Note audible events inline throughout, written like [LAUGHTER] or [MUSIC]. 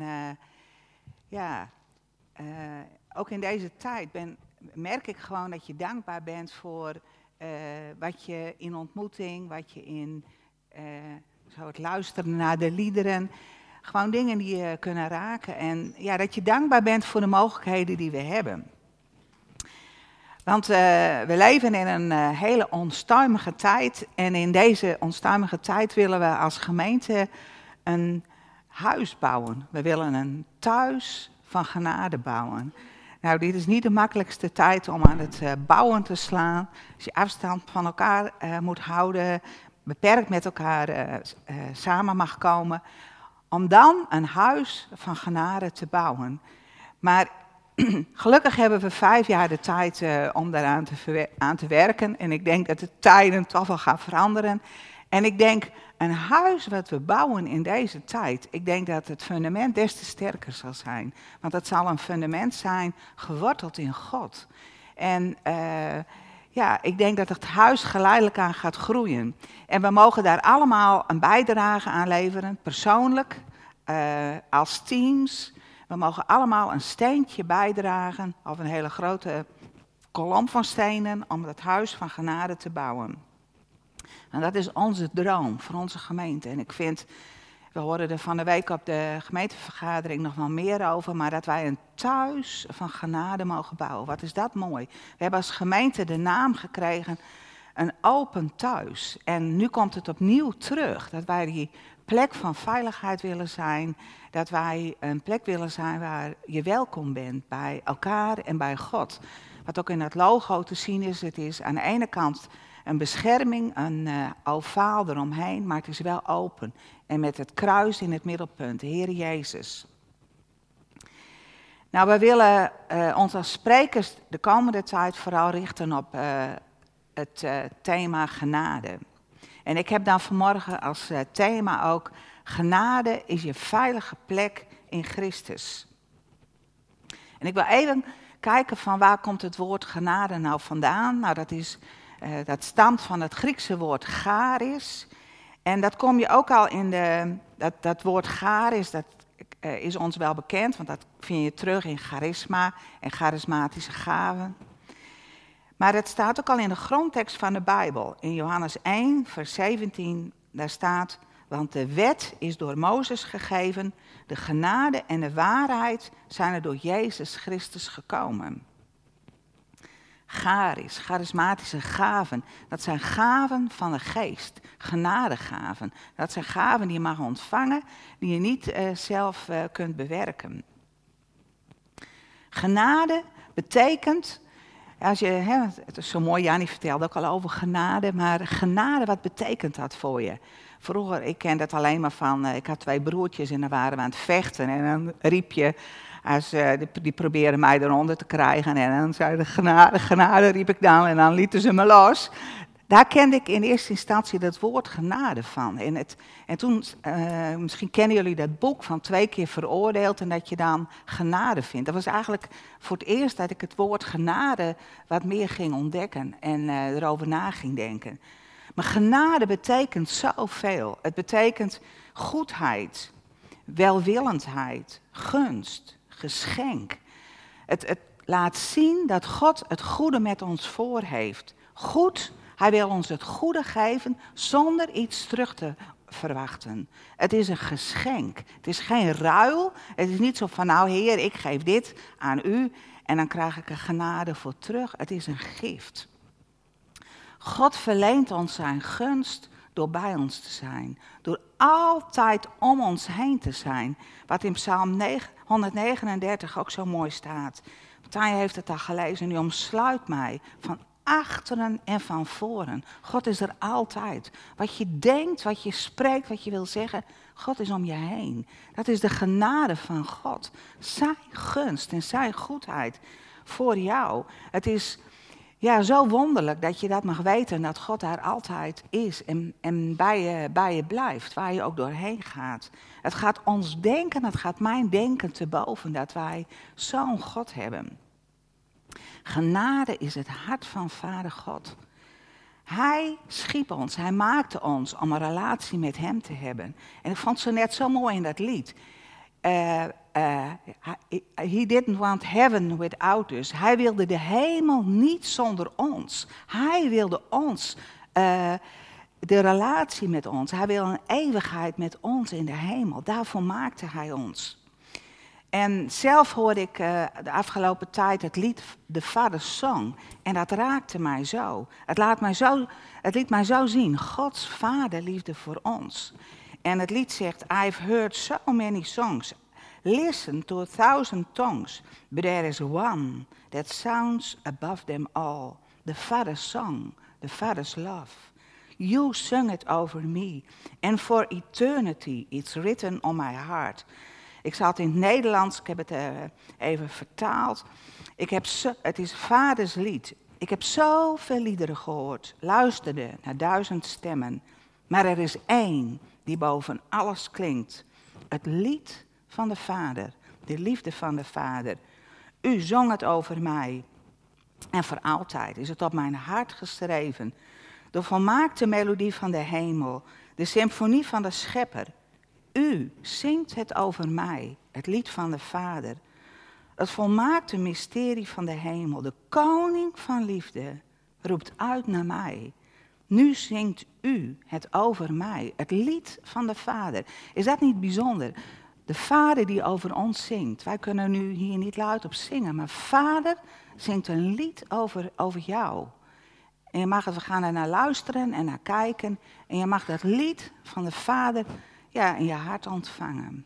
eh, ja, eh, ook in deze tijd ben, merk ik gewoon dat je dankbaar bent voor eh, wat je in ontmoeting, wat je in zo het luisteren naar de liederen, gewoon dingen die je kunnen raken. En ja, dat je dankbaar bent voor de mogelijkheden die we hebben. Want we leven in een hele onstuimige tijd. En in deze onstuimige tijd willen we als gemeente een huis bouwen. We willen een thuis van genade bouwen. Nou, dit is niet de makkelijkste tijd om aan het uh, bouwen te slaan. Als je afstand van elkaar moet houden, beperkt met elkaar samen mag komen. Om dan een huis van genade te bouwen. Maar [CLEARS THROAT] gelukkig hebben we vijf jaar de tijd om daaraan te, aan te werken. En ik denk dat de tijden toch wel gaan veranderen. En ik denk, een huis wat we bouwen in deze tijd, ik denk dat het fundament des te sterker zal zijn. Want het zal een fundament zijn geworteld in God. En uh, ja, ik denk dat het huis geleidelijk aan gaat groeien. En we mogen daar allemaal een bijdrage aan leveren, persoonlijk, uh, als teams. We mogen allemaal een steentje bijdragen, of een hele grote kolom van stenen, om het huis van genade te bouwen. En dat is onze droom voor onze gemeente. En ik vind, we hoorden er van de week op de gemeentevergadering nog wel meer over, maar dat wij een thuis van genade mogen bouwen. Wat is dat mooi. We hebben als gemeente de naam gekregen, een open thuis. En nu komt het opnieuw terug, dat wij die plek van veiligheid willen zijn. Dat wij een plek willen zijn waar je welkom bent bij elkaar en bij God. Wat ook in het logo te zien is, het is aan de ene kant een bescherming, een uh, eromheen, maar het is wel open. En met het kruis in het middelpunt, de Heer Jezus. Nou, we willen uh, ons als sprekers de komende tijd vooral richten op uh, het thema genade. En ik heb dan vanmorgen als thema ook, genade is je veilige plek in Christus. En ik wil even kijken van waar komt het woord genade nou vandaan. Nou, dat is dat stamt van het Griekse woord charis. En dat kom je ook al in de. Dat, dat woord charis, dat uh, is ons wel bekend, want dat vind je terug in charisma en charismatische gaven. Maar het staat ook al in de grondtekst van de Bijbel. In Johannes 1, vers 17, daar staat. Want de wet is door Mozes gegeven, de genade en de waarheid zijn er door Jezus Christus gekomen charis, charismatische gaven. Dat zijn gaven van de geest, genadegaven. Dat zijn gaven die je mag ontvangen, die je niet uh, zelf uh, kunt bewerken. Genade betekent, als je, hè, het is zo mooi, Jani vertelde ook al over genade, maar genade, wat betekent dat voor je? Vroeger, ik ken dat alleen maar van, uh, ik had twee broertjes en dan waren we aan het vechten en dan riep je, als, die, probeerden mij eronder te krijgen. En dan zeiden genade, genade, riep ik dan. En dan lieten ze me los. Daar kende ik in eerste instantie dat woord genade van. En, het, en toen, uh, misschien kennen jullie dat boek van twee keer veroordeeld en dat je dan genade vindt. Dat was eigenlijk voor het eerst dat ik het woord genade wat meer ging ontdekken en uh, erover na ging denken. Maar genade betekent zoveel. Het betekent goedheid, welwillendheid, gunst, geschenk. Het, het laat zien dat God het goede met ons voor heeft. Goed, hij wil ons het goede geven zonder iets terug te verwachten. Het is een geschenk. Het is geen ruil. Het is niet zo van, nou heer, ik geef dit aan u en dan krijg ik er genade voor terug. Het is een gift. God verleent ons zijn gunst door bij ons te zijn. Door altijd om ons heen te zijn. Wat in Psalm 139 ook zo mooi staat. Tanja heeft het al gelezen. Nu omsluit mij van achteren en van voren. God is er altijd. Wat je denkt, wat je spreekt, wat je wil zeggen. God is om je heen. Dat is de genade van God. Zijn gunst en zijn goedheid voor jou. Het is ja, zo wonderlijk dat je dat mag weten, dat God daar altijd is en, en bij, je, bij je blijft, waar je ook doorheen gaat. Het gaat ons denken, het gaat mijn denken te boven dat wij zo'n God hebben. Genade is het hart van Vader God. Hij schiep ons, hij maakte ons om een relatie met hem te hebben. En ik vond ze net zo mooi in dat lied. Uh, uh, he didn't want heaven without us. Hij wilde de hemel niet zonder ons. Hij wilde ons, uh, de relatie met ons. Hij wilde een eeuwigheid met ons in de hemel. Daarvoor maakte hij ons. En zelf hoorde ik de afgelopen tijd het lied De Vader Song. En dat raakte mij zo. Het, laat mij zo. het liet mij zo zien. Gods vaderliefde voor ons. En het lied zegt, I've heard so many songs. Listen to a thousand tongues. But there is one that sounds above them all. The Father's song, the Father's love. You sung it over me. And for eternity it's written on my heart. Ik zat in het Nederlands, ik heb het uh, even vertaald. Ik heb het is vaders lied. Ik heb zoveel liederen gehoord, luisterde naar duizend stemmen. Maar er is één die boven alles klinkt. Het lied van de Vader, de liefde van de Vader. U zong het over mij. En voor altijd is het op mijn hart geschreven. De volmaakte melodie van de hemel, de symfonie van de Schepper. U zingt het over mij, het lied van de Vader. Het volmaakte mysterie van de hemel, de koning van liefde, roept uit naar mij. Nu zingt u het over mij, het lied van de Vader. Is dat niet bijzonder? De Vader die over ons zingt. Wij kunnen nu hier niet luid op zingen, maar Vader zingt een lied over, over jou. En je mag we gaan er naar luisteren en naar kijken. En je mag dat lied van de Vader ja, in je hart ontvangen.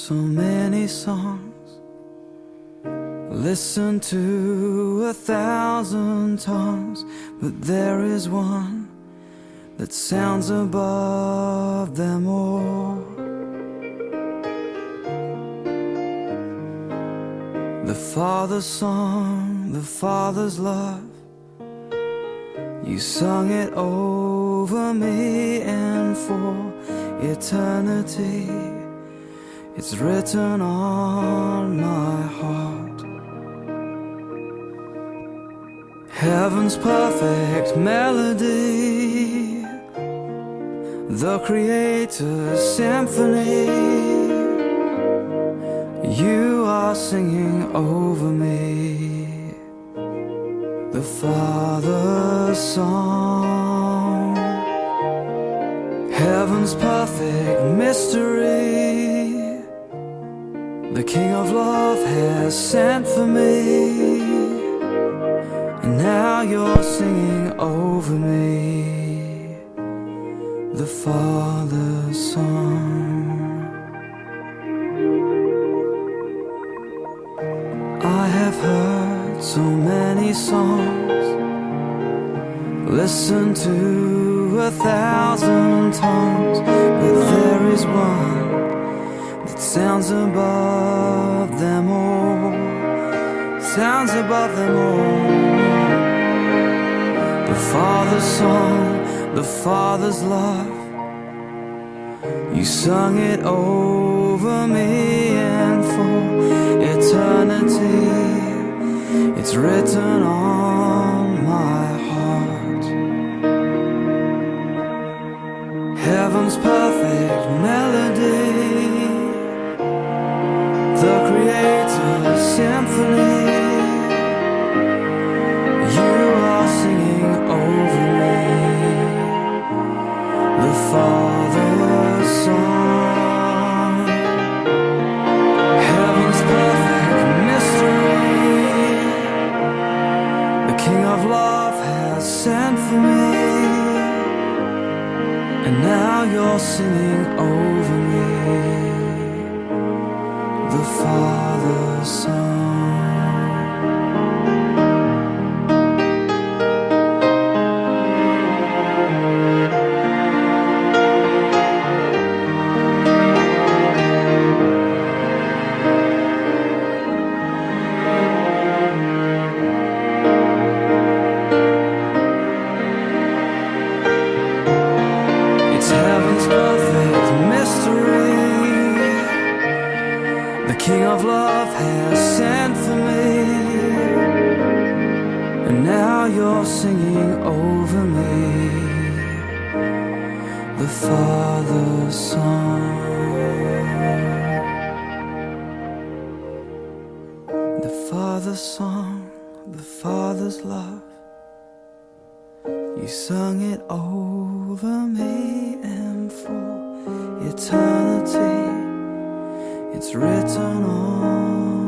So many songs, listened to a thousand tongues, but there is one that sounds above them all. The Father's song, the Father's love. You sung it over me and for eternity. It's written on my heart. Heaven's perfect melody, the Creator's symphony. You are singing over me, the Father's song. Heaven's perfect mystery, the King of love has sent for me. And now you're singing over me the Father's song. I have heard so many songs, listened to a thousand tongues, but there is one sounds above them all, sounds above them all. The Father's song, the Father's love. You sung it over me and for eternity. It's written on my heart. Heaven's symphony. You are singing over me the Father's song. Heaven's perfect mystery. The King of love has sent for me. And now you're singing over Father's song, the Father's love. You sung it over me and for eternity. It's written on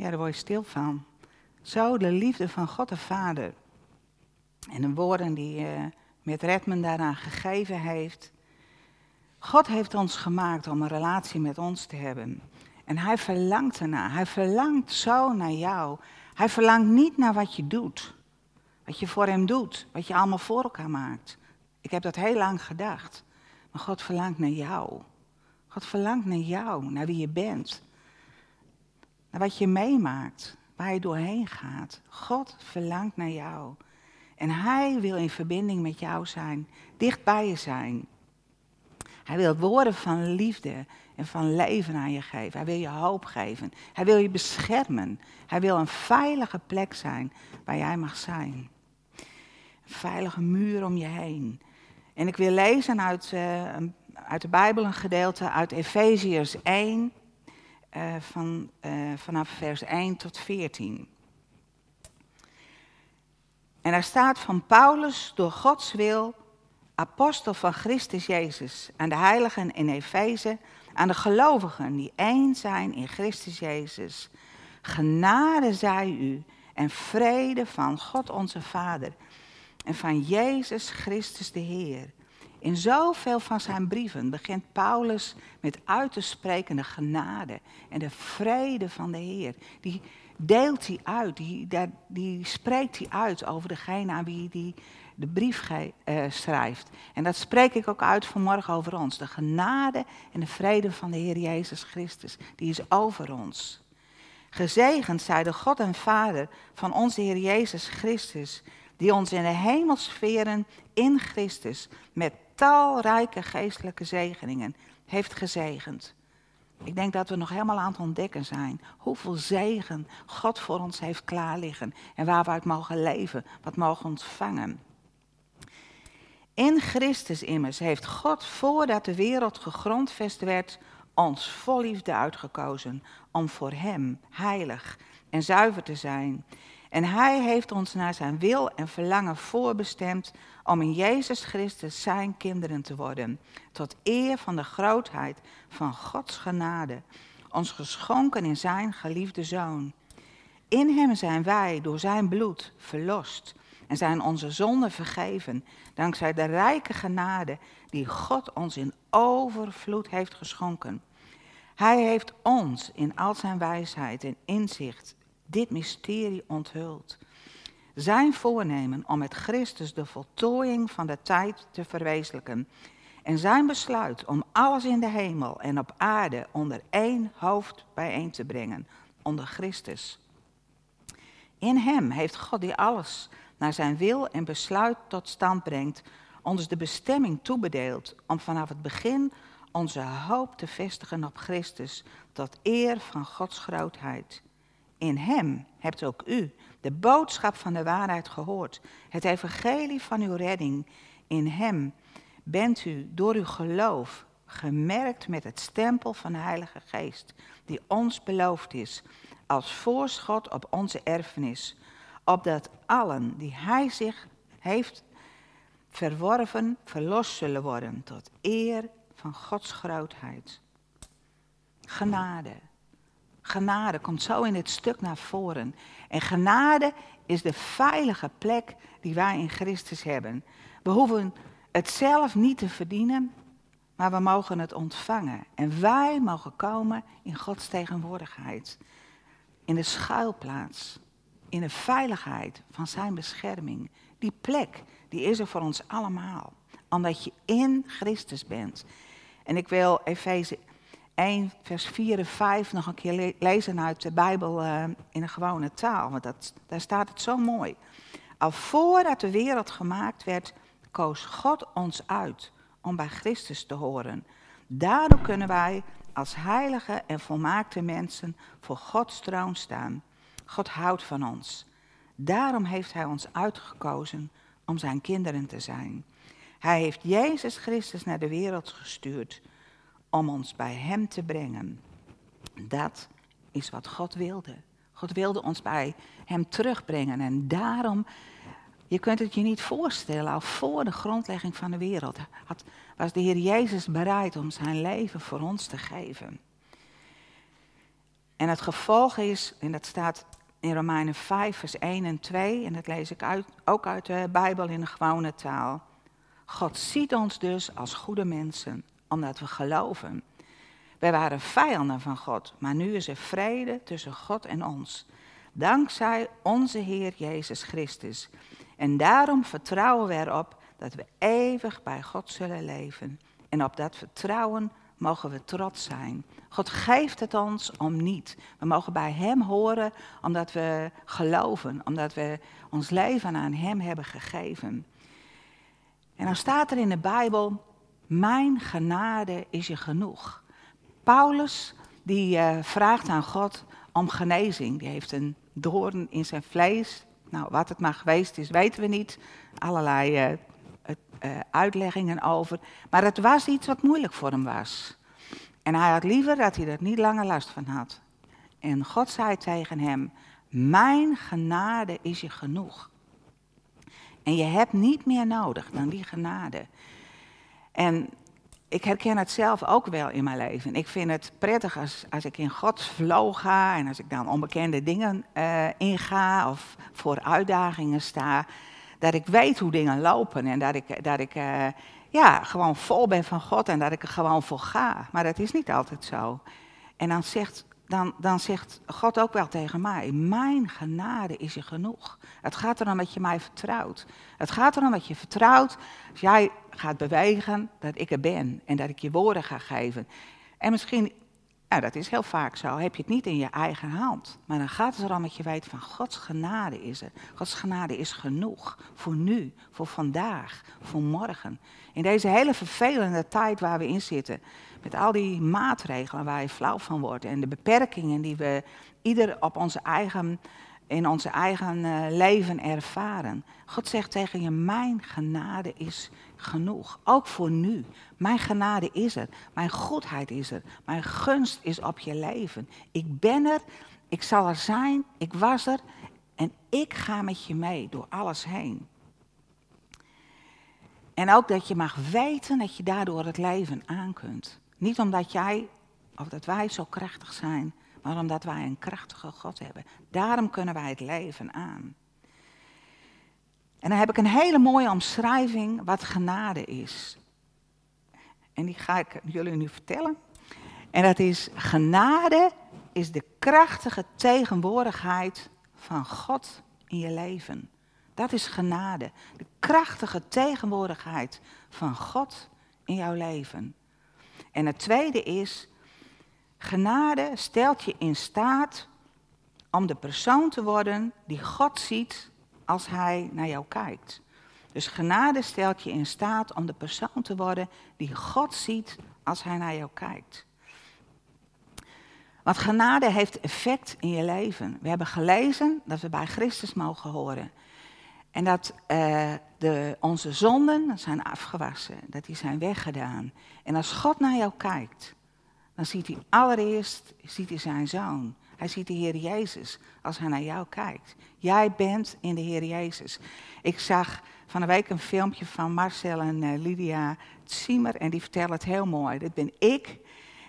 Ja, daar word je stil van. Zo de liefde van God de Vader. En de woorden die eh met Redmond daaraan gegeven heeft. God heeft ons gemaakt om een relatie met ons te hebben. En hij verlangt ernaar. Hij verlangt zo naar jou. Hij verlangt niet naar wat je doet. Wat je voor hem doet. Wat je allemaal voor elkaar maakt. Ik heb dat heel lang gedacht. Maar God verlangt naar jou. God verlangt naar jou, naar wie je bent. Naar wat je meemaakt, waar je doorheen gaat. God verlangt naar jou. En hij wil in verbinding met jou zijn, dicht bij je zijn. Hij wil woorden van liefde en van leven aan je geven. Hij wil je hoop geven. Hij wil je beschermen. Hij wil een veilige plek zijn waar jij mag zijn. Een veilige muur om je heen. En ik wil lezen uit, een- uit de Bijbel een gedeelte uit Efeziërs 1, eh, van, eh, vanaf vers 1 tot 14. En daar staat van Paulus door Gods wil, apostel van Christus Jezus, aan de heiligen in Efeze, aan de gelovigen die één zijn in Christus Jezus. Genade zij u en vrede van God onze Vader en van Jezus Christus de Heer. In zoveel van zijn brieven begint Paulus met uit te spreken de genade en de vrede van de Heer. Die deelt hij uit, die, die spreekt hij uit over degene aan wie hij de brief eh, schrijft. En dat spreek ik ook uit vanmorgen over ons. De genade en de vrede van de Heer Jezus Christus, die is over ons. Gezegend zij de God en Vader van onze Heer Jezus Christus, die ons in de hemelsferen in Christus met talrijke geestelijke zegeningen heeft gezegend. Ik denk dat we nog helemaal aan het ontdekken zijn hoeveel zegen God voor ons heeft klaar liggen en waar we uit mogen leven, wat mogen ontvangen. In Christus immers heeft God, voordat de wereld gegrondvest werd, ons vol liefde uitgekozen om voor Hem heilig en zuiver te zijn. En Hij heeft ons naar Zijn wil en verlangen voorbestemd om in Jezus Christus Zijn kinderen te worden, tot eer van de grootheid van Gods genade, ons geschonken in Zijn geliefde Zoon. In Hem zijn wij door Zijn bloed verlost en zijn onze zonden vergeven, dankzij de rijke genade die God ons in overvloed heeft geschonken. Hij heeft ons in al zijn wijsheid en inzicht dit mysterie onthuld. Zijn voornemen om met Christus de voltooiing van de tijd te verwezenlijken. En zijn besluit om alles in de hemel en op aarde onder één hoofd bijeen te brengen, onder Christus. In hem heeft God die alles naar zijn wil en besluit tot stand brengt, ons de bestemming toebedeeld om vanaf het begin onze hoop te vestigen op Christus, tot eer van Gods grootheid. In hem hebt ook u de boodschap van de waarheid gehoord, het evangelie van uw redding. In hem bent u door uw geloof gemerkt met het stempel van de Heilige Geest, die ons beloofd is als voorschot op onze erfenis, opdat allen die hij zich heeft verworven, verlost zullen worden tot eer van Gods grootheid. Genade. Genade komt zo in dit stuk naar voren. En genade is de veilige plek die wij in Christus hebben. We hoeven het zelf niet te verdienen, maar we mogen het ontvangen. En wij mogen komen in Gods tegenwoordigheid. In de schuilplaats, in de veiligheid van zijn bescherming. Die plek, die is er voor ons allemaal. Omdat je in Christus bent. En ik wil Efeze 1, vers 4 en 5 nog een keer lezen uit de Bijbel uh, in een gewone taal. Want dat, daar staat het zo mooi. Al voordat de wereld gemaakt werd, koos God ons uit om bij Christus te horen. Daardoor kunnen wij als heilige en volmaakte mensen voor Gods troon staan. God houdt van ons. Daarom heeft Hij ons uitgekozen om Zijn kinderen te zijn. Hij heeft Jezus Christus naar de wereld gestuurd om ons bij Hem te brengen. Dat is wat God wilde. God wilde ons bij Hem terugbrengen en daarom je kunt het je niet voorstellen, al voor de grondlegging van de wereld had, was de Heer Jezus bereid om zijn leven voor ons te geven. En het gevolg is, en dat staat in Romeinen 5, vers 1 en 2, en dat lees ik uit, ook uit de Bijbel in de gewone taal. God ziet ons dus als goede mensen, omdat we geloven. Wij waren vijanden van God, maar nu is er vrede tussen God en ons. Dankzij onze Heer Jezus Christus. En daarom vertrouwen we erop dat we eeuwig bij God zullen leven. En op dat vertrouwen mogen we trots zijn. God geeft het ons om niet. We mogen bij Hem horen omdat we geloven, omdat we ons leven aan Hem hebben gegeven. En dan staat er in de Bijbel, mijn genade is je genoeg. Paulus die uh, vraagt aan God om genezing. Die heeft een doorn in zijn vlees. Nou, wat het maar geweest is, weten we niet. Allerlei uh, uitleggingen over. Maar het was iets wat moeilijk voor hem was. En hij had liever dat hij er niet langer last van had. En God zei tegen hem: Mijn genade is je genoeg. En je hebt niet meer nodig dan die genade. En ik herken het zelf ook wel in mijn leven. Ik vind het prettig als, als ik in Gods flow ga en als ik dan onbekende dingen uh, inga of voor uitdagingen sta, dat ik weet hoe dingen lopen en dat ik, dat ik uh, ja, gewoon vol ben van God en dat ik er gewoon voor ga. Maar dat is niet altijd zo. En dan zegt, dan, dan zegt God ook wel tegen mij, mijn genade is je genoeg. Het gaat erom dat je mij vertrouwt. Het gaat erom dat je vertrouwt als jij gaat bewegen, dat ik er ben en dat ik je woorden ga geven. En misschien, ja, dat is heel vaak zo, heb je het niet in je eigen hand. Maar dan gaat het erom dat je weet van Gods genade is er. Gods genade is genoeg voor nu, voor vandaag, voor morgen. In deze hele vervelende tijd waar we in zitten, met al die maatregelen waar je flauw van wordt en de beperkingen die we ieder op onze eigen in onze eigen uh, leven ervaren. God zegt tegen je, mijn genade is genoeg. Ook voor nu. Mijn genade is er. Mijn goedheid is er. Mijn gunst is op je leven. Ik ben er. Ik zal er zijn. Ik was er. En ik ga met je mee door alles heen. En ook dat je mag weten dat je daardoor het leven aan kunt. Niet omdat jij of dat wij zo krachtig zijn, maar omdat wij een krachtige God hebben. Daarom kunnen wij het leven aan. En dan heb ik een hele mooie omschrijving wat genade is. En die ga ik jullie nu vertellen. En dat is, genade is de krachtige tegenwoordigheid van God in je leven. Dat is genade. De krachtige tegenwoordigheid van God in jouw leven. En het tweede is, genade stelt je in staat om de persoon te worden die God ziet als Hij naar jou kijkt. Dus genade stelt je in staat om de persoon te worden die God ziet als Hij naar jou kijkt. Want genade heeft effect in je leven. We hebben gelezen dat we bij Christus mogen horen. En dat uh, de, onze zonden zijn afgewassen, dat die zijn weggedaan. En als God naar jou kijkt, dan ziet hij allereerst ziet hij zijn zoon. Hij ziet de Heer Jezus als hij naar jou kijkt. Jij bent in de Heer Jezus. Ik zag van een week een filmpje van Marcel en uh, Lydia Ziemer en die vertellen het heel mooi. Dit ben ik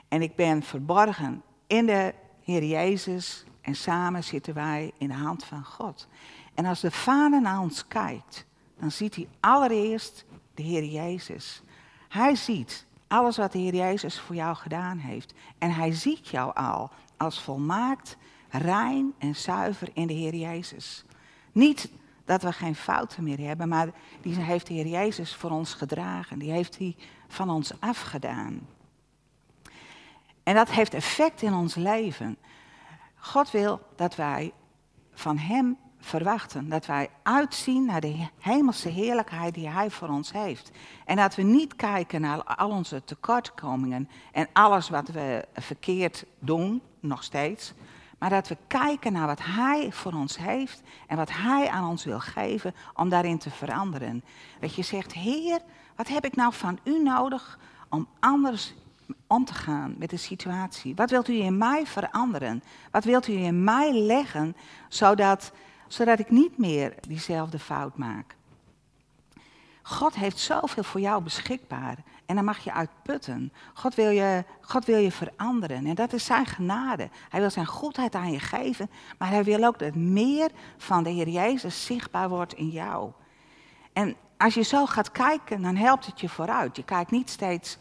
en ik ben verborgen in de Heer Jezus en samen zitten wij in de hand van God. En als de Vader naar ons kijkt, dan ziet hij allereerst de Heer Jezus. Hij ziet alles wat de Heer Jezus voor jou gedaan heeft. En hij ziet jou al als volmaakt, rein en zuiver in de Heer Jezus. Niet dat we geen fouten meer hebben, maar die heeft de Heer Jezus voor ons gedragen. Die heeft hij van ons afgedaan. En dat heeft effect in ons leven. God wil dat wij van Hem verwachten. Dat wij uitzien naar de hemelse heerlijkheid die Hij voor ons heeft. En dat we niet kijken naar al onze tekortkomingen en alles wat we verkeerd doen, nog steeds. Maar dat we kijken naar wat Hij voor ons heeft en wat Hij aan ons wil geven om daarin te veranderen. Dat je zegt, Heer, wat heb ik nou van U nodig om anders om te gaan met de situatie? Wat wilt u in mij veranderen? Wat wilt u in mij leggen, zodat, zodat ik niet meer diezelfde fout maak? God heeft zoveel voor jou beschikbaar. En dan mag je uitputten. God wil je, God wil je veranderen. En dat is zijn genade. Hij wil zijn goedheid aan je geven. Maar hij wil ook dat meer van de Heer Jezus zichtbaar wordt in jou. En als je zo gaat kijken, dan helpt het je vooruit. Je kijkt niet steeds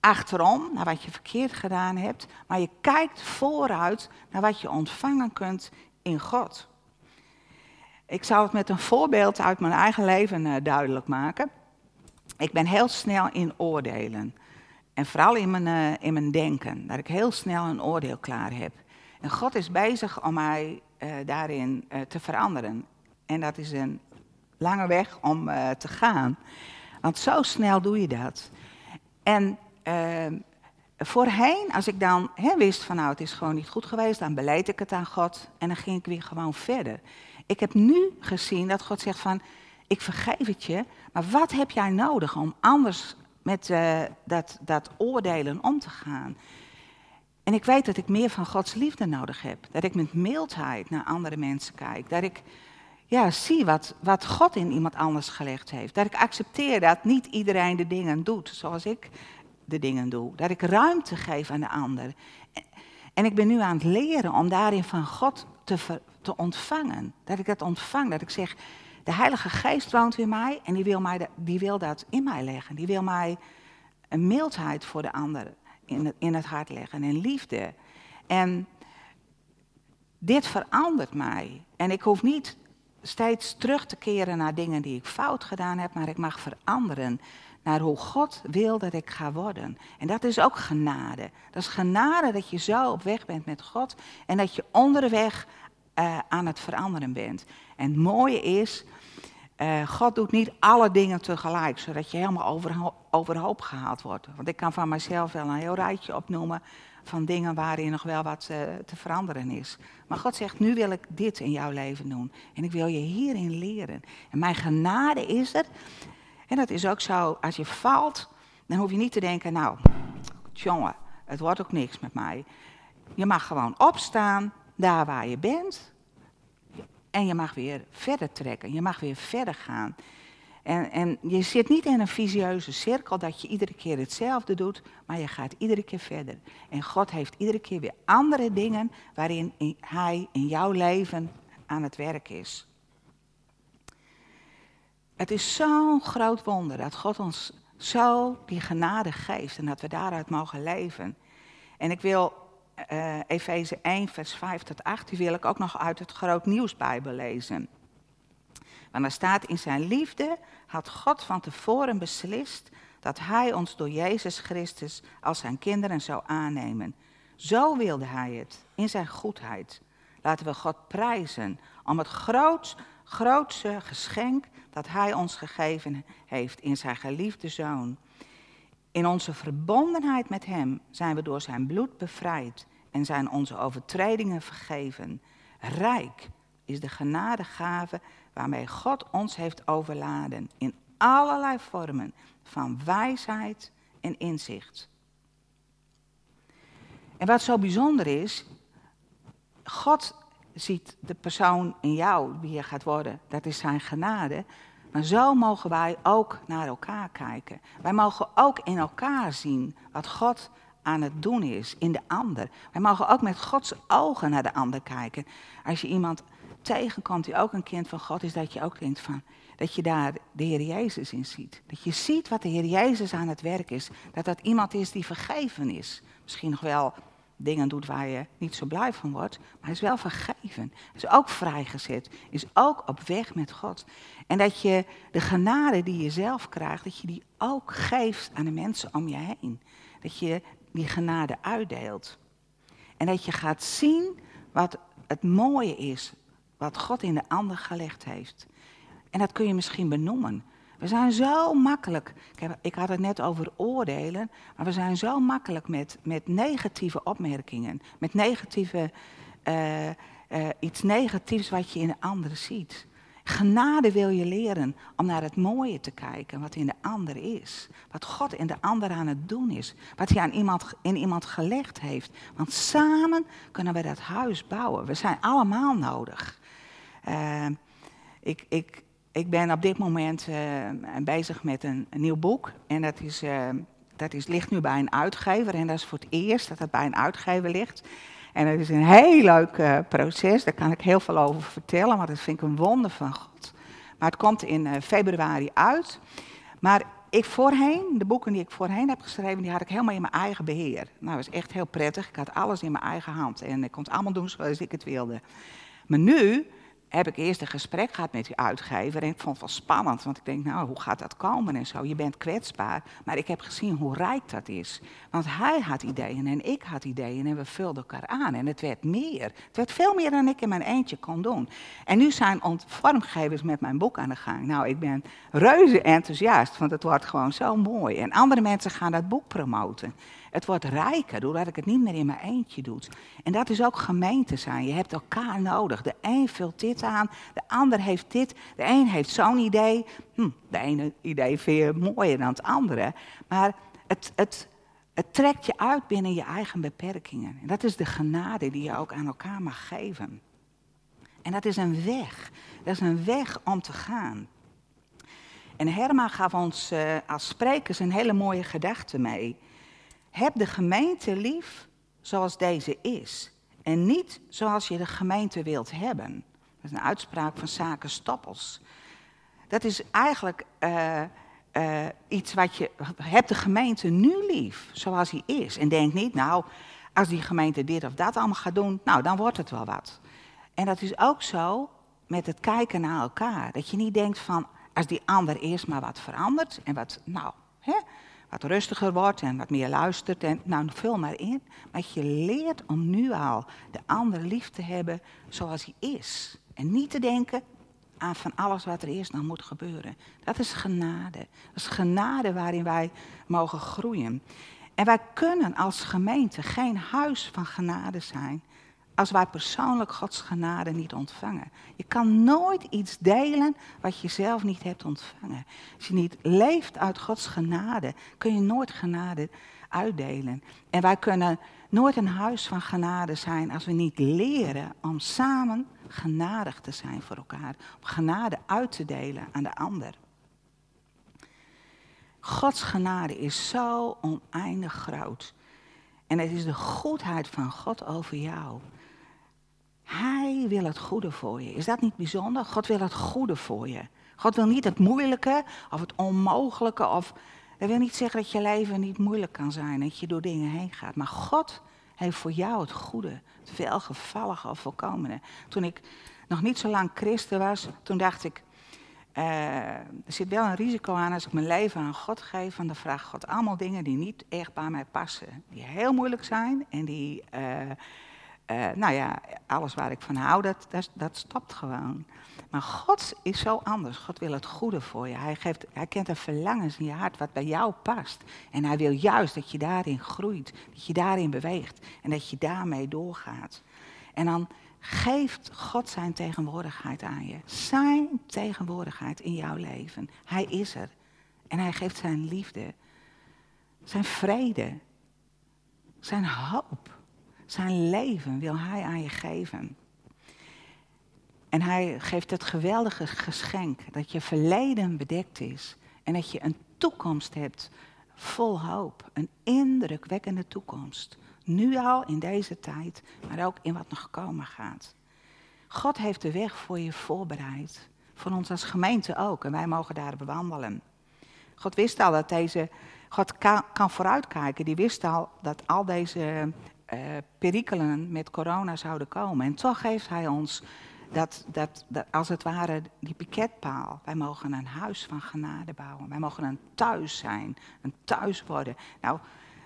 achterom naar wat je verkeerd gedaan hebt, maar je kijkt vooruit naar wat je ontvangen kunt in God. Ik zal het met een voorbeeld uit mijn eigen leven uh, duidelijk maken. Ik ben heel snel in oordelen. En vooral in mijn, uh, in mijn denken, dat ik heel snel een oordeel klaar heb. En God is bezig om mij uh, daarin te veranderen. En dat is een lange weg om te gaan. Want zo snel doe je dat. En uh, voorheen, als ik dan wist van nou het is gewoon niet goed geweest, dan beleid ik het aan God en dan ging ik weer gewoon verder. Ik heb nu gezien dat God zegt van ik vergeef het je, maar wat heb jij nodig om anders met uh, dat, dat oordelen om te gaan? En ik weet dat ik meer van Gods liefde nodig heb. Dat ik met mildheid naar andere mensen kijk. Dat ik ja, zie wat, wat God in iemand anders gelegd heeft. Dat ik accepteer dat niet iedereen de dingen doet zoals ik de dingen doe. Dat ik ruimte geef aan de ander. En ik ben nu aan het leren om daarin van God te, ontvangen. Dat ik dat ontvang. Dat ik zeg, de Heilige Geest woont in mij en die wil, mij, die wil dat in mij leggen. Die wil mij een mildheid voor de ander in het, in het hart leggen en liefde. En dit verandert mij. En ik hoef niet steeds terug te keren naar dingen die ik fout gedaan heb, maar ik mag veranderen naar hoe God wil dat ik ga worden. En dat is ook genade. Dat is genade dat je zo op weg bent met God en dat je onderweg uh, aan het veranderen bent. En het mooie is, uh, God doet niet alle dingen tegelijk, zodat je helemaal overho overhoop gehaald wordt. Want ik kan van mezelf wel een heel rijtje opnoemen van dingen waarin nog wel wat uh, te veranderen is. Maar God zegt, nu wil ik dit in jouw leven doen. En ik wil je hierin leren. En mijn genade is er en dat is ook zo, als je valt, dan hoef je niet te denken, nou, jongen, het wordt ook niks met mij. Je mag gewoon opstaan, daar waar je bent. En je mag weer verder trekken, je mag weer verder gaan. En, en je zit niet in een visieuze cirkel dat je iedere keer hetzelfde doet, maar je gaat iedere keer verder. En God heeft iedere keer weer andere dingen waarin Hij in jouw leven aan het werk is. Het is zo'n groot wonder dat God ons zo die genade geeft en dat we daaruit mogen leven. En ik wil uh, Efeze 1, vers 5 tot 8, die wil ik ook nog uit het Groot Nieuwsbijbel lezen. Want er staat in zijn liefde had God van tevoren beslist dat hij ons door Jezus Christus als zijn kinderen zou aannemen. Zo wilde hij het, in zijn goedheid. Laten we God prijzen om het groot, grootste geschenk dat Hij ons gegeven heeft in Zijn geliefde Zoon. In onze verbondenheid met Hem zijn we door Zijn bloed bevrijd en zijn onze overtredingen vergeven. Rijk is de genadegave waarmee God ons heeft overladen in allerlei vormen van wijsheid en inzicht. En wat zo bijzonder is, God ziet de persoon in jou, wie je gaat worden, dat is zijn genade. Maar zo mogen wij ook naar elkaar kijken. Wij mogen ook in elkaar zien wat God aan het doen is, in de ander. Wij mogen ook met Gods ogen naar de ander kijken. Als je iemand tegenkomt die ook een kind van God is, dat je ook denkt van, dat je daar de Heer Jezus in ziet. Dat je ziet wat de Heer Jezus aan het werk is. Dat dat iemand is die vergeven is. Misschien nog wel dingen doet waar je niet zo blij van wordt, maar hij is wel vergeven. Is ook vrijgezet. Is ook op weg met God. En dat je de genade die je zelf krijgt, dat je die ook geeft aan de mensen om je heen. Dat je die genade uitdeelt. En dat je gaat zien wat het mooie is, wat God in de ander gelegd heeft. En dat kun je misschien benoemen. We zijn zo makkelijk, ik, had het net over oordelen, maar we zijn zo makkelijk met, met negatieve opmerkingen, met negatieve, uh, uh, iets negatiefs wat je in de ander ziet. Genade wil je leren om naar het mooie te kijken, wat in de ander is. Wat God in de ander aan het doen is. Wat hij aan iemand, in iemand gelegd heeft. Want samen kunnen we dat huis bouwen. We zijn allemaal nodig. Uh, ik, ik, ik ben op dit moment uh, bezig met een, nieuw boek. En dat, is, uh, dat is, ligt nu bij een uitgever. En dat is voor het eerst dat het bij een uitgever ligt. En het is een heel leuk uh, proces. Daar kan ik heel veel over vertellen. Want dat vind ik een wonder van God. Maar het komt in februari uit. Maar ik voorheen, de boeken die ik voorheen heb geschreven, die had ik helemaal in mijn eigen beheer. Nou, dat was echt heel prettig. Ik had alles in mijn eigen hand. En ik kon het allemaal doen zoals ik het wilde. Maar nu heb ik eerst een gesprek gehad met die uitgever. En ik vond het wel spannend, want ik denk, nou, hoe gaat dat komen en zo. Je bent kwetsbaar. Maar ik heb gezien hoe rijk dat is. Want hij had ideeën en ik had ideeën en we vulden elkaar aan. En het werd meer. Het werd veel meer dan ik in mijn eentje kon doen. En nu zijn vormgevers met mijn boek aan de gang. Nou, ik ben reuze enthousiast, want het wordt gewoon zo mooi. En andere mensen gaan dat boek promoten. Het wordt rijker doordat ik het niet meer in mijn eentje doe. En dat is ook gemeente zijn. Je hebt elkaar nodig. De een vult dit aan, de ander heeft dit. De een heeft zo'n idee. Hm, de ene idee vind je mooier dan het andere. Maar het, het, het trekt je uit binnen je eigen beperkingen. En dat is de genade die je ook aan elkaar mag geven. En dat is een weg. Dat is een weg om te gaan. En Herma gaf ons uh, als sprekers een hele mooie gedachte mee. Heb de gemeente lief zoals deze is. En niet zoals je de gemeente wilt hebben. Dat is een uitspraak van Zaken Stoppels. Dat is eigenlijk uh, uh, iets wat je. Heb de gemeente nu lief zoals hij is. En denk niet, nou, als die gemeente dit of dat allemaal gaat doen, nou, dan wordt het wel wat. En dat is ook zo met het kijken naar elkaar. Dat je niet denkt van, als die ander eerst maar wat verandert en wat, nou, hè, wat rustiger wordt en wat meer luistert. En nou, vul maar in. Maar je leert om nu al de ander lief te hebben zoals hij is. En niet te denken aan van alles wat er eerst nog moet gebeuren. Dat is genade. Dat is genade waarin wij mogen groeien. En wij kunnen als gemeente geen huis van genade zijn als wij persoonlijk Gods genade niet ontvangen. Je kan nooit iets delen wat je zelf niet hebt ontvangen. Als je niet leeft uit Gods genade, kun je nooit genade uitdelen. En wij kunnen nooit een huis van genade zijn als we niet leren om samen genadig te zijn voor elkaar. Om genade uit te delen aan de ander. Gods genade is zo oneindig groot. En het is de goedheid van God over jou. Hij wil het goede voor je. Is dat niet bijzonder? God wil het goede voor je. God wil niet het moeilijke of het onmogelijke. Of, dat wil niet zeggen dat je leven niet moeilijk kan zijn. Dat je door dingen heen gaat. Maar God heeft voor jou het goede. Het welgevallige of volkomene. Toen ik nog niet zo lang christen was, toen dacht ik... Uh, er zit wel een risico aan als ik mijn leven aan God geef. En dan vraagt God allemaal dingen die niet echt bij mij passen. Die heel moeilijk zijn en die... Uh, uh, nou ja, alles waar ik van hou, dat, dat, dat stopt gewoon. Maar God is zo anders. God wil het goede voor je. Hij, geeft, hij kent een verlangens in je hart wat bij jou past. En hij wil juist dat je daarin groeit, dat je daarin beweegt en dat je daarmee doorgaat. En dan geeft God zijn tegenwoordigheid aan je. Zijn tegenwoordigheid in jouw leven. Hij is er. En hij geeft zijn liefde, zijn vrede, zijn hoop Zijn leven wil hij aan je geven. En hij geeft het geweldige geschenk dat je verleden bedekt is en dat je een toekomst hebt vol hoop. Een indrukwekkende toekomst. Nu al in deze tijd, maar ook in wat nog komen gaat. God heeft de weg voor je voorbereid. Voor ons als gemeente ook. En wij mogen daar bewandelen. God wist al dat deze. God kan, vooruitkijken. Die wist al dat al deze uh, perikelen met corona zouden komen. En toch heeft hij ons dat, dat, dat, als het ware die piketpaal. Wij mogen een huis van genade bouwen. Wij mogen een thuis zijn, een thuis worden. Nou,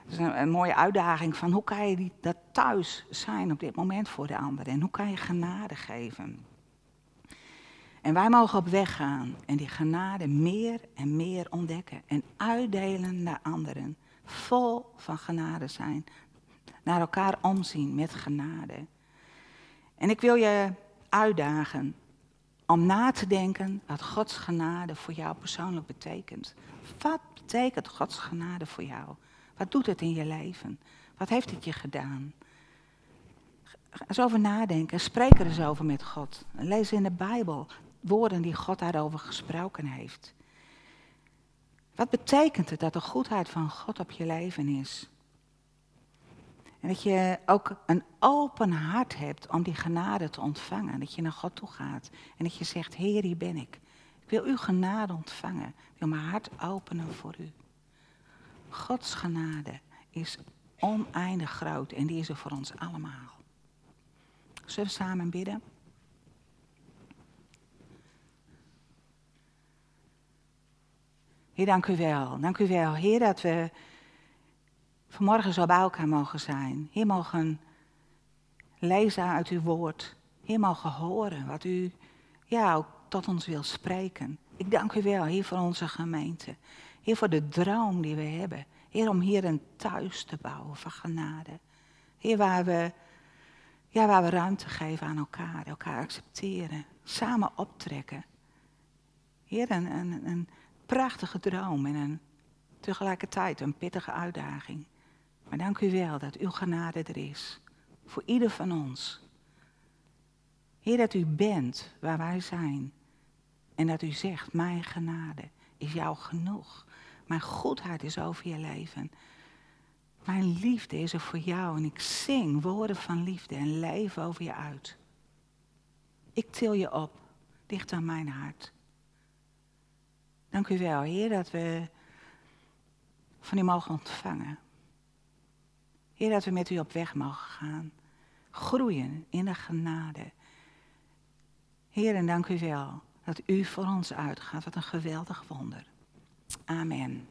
dat is een, een mooie uitdaging van hoe kan je die, dat thuis zijn op dit moment voor de anderen. En hoe kan je genade geven. En wij mogen op weg gaan en die genade meer en meer ontdekken en uitdelen naar anderen. Vol van genade zijn. Naar elkaar omzien met genade. En ik wil je uitdagen om na te denken wat Gods genade voor jou persoonlijk betekent. Wat betekent Gods genade voor jou? Wat doet het in je leven? Wat heeft het je gedaan? Ga eens over nadenken. Spreek er eens over met God. Lees in de Bijbel woorden die God daarover gesproken heeft. Wat betekent het dat de goedheid van God op je leven is? En dat je ook een open hart hebt om die genade te ontvangen. Dat je naar God toe gaat en dat je zegt, Heer, hier ben ik. Ik wil uw genade ontvangen. Ik wil mijn hart openen voor u. Gods genade is oneindig groot en die is er voor ons allemaal. Zullen we samen bidden? Heer, dank u wel. Dank u wel, Heer, dat we vanmorgen zo bij elkaar mogen zijn. Heer, mogen lezen uit uw woord. Heer, mogen horen wat u ja, ook tot ons wil spreken. Ik dank u wel, Heer, voor onze gemeente. Heer, voor de droom die we hebben. Heer, om hier een thuis te bouwen van genade. Heer, waar we, ja, waar we ruimte geven aan elkaar, elkaar accepteren, samen optrekken. Heer, een, een, een prachtige droom en een, tegelijkertijd een pittige uitdaging. Maar dank u wel dat uw genade er is. Voor ieder van ons. Heer, dat u bent waar wij zijn. En dat u zegt, mijn genade is jou genoeg. Mijn goedheid is over je leven. Mijn liefde is er voor jou en ik zing woorden van liefde en leven over je uit. Ik til je op, dicht aan mijn hart. Dank u wel, Heer, dat we van u mogen ontvangen. Dat we met u op weg mogen gaan. Groeien in de genade. Heer, en dank u wel dat u voor ons uitgaat. Wat een geweldig wonder. Amen.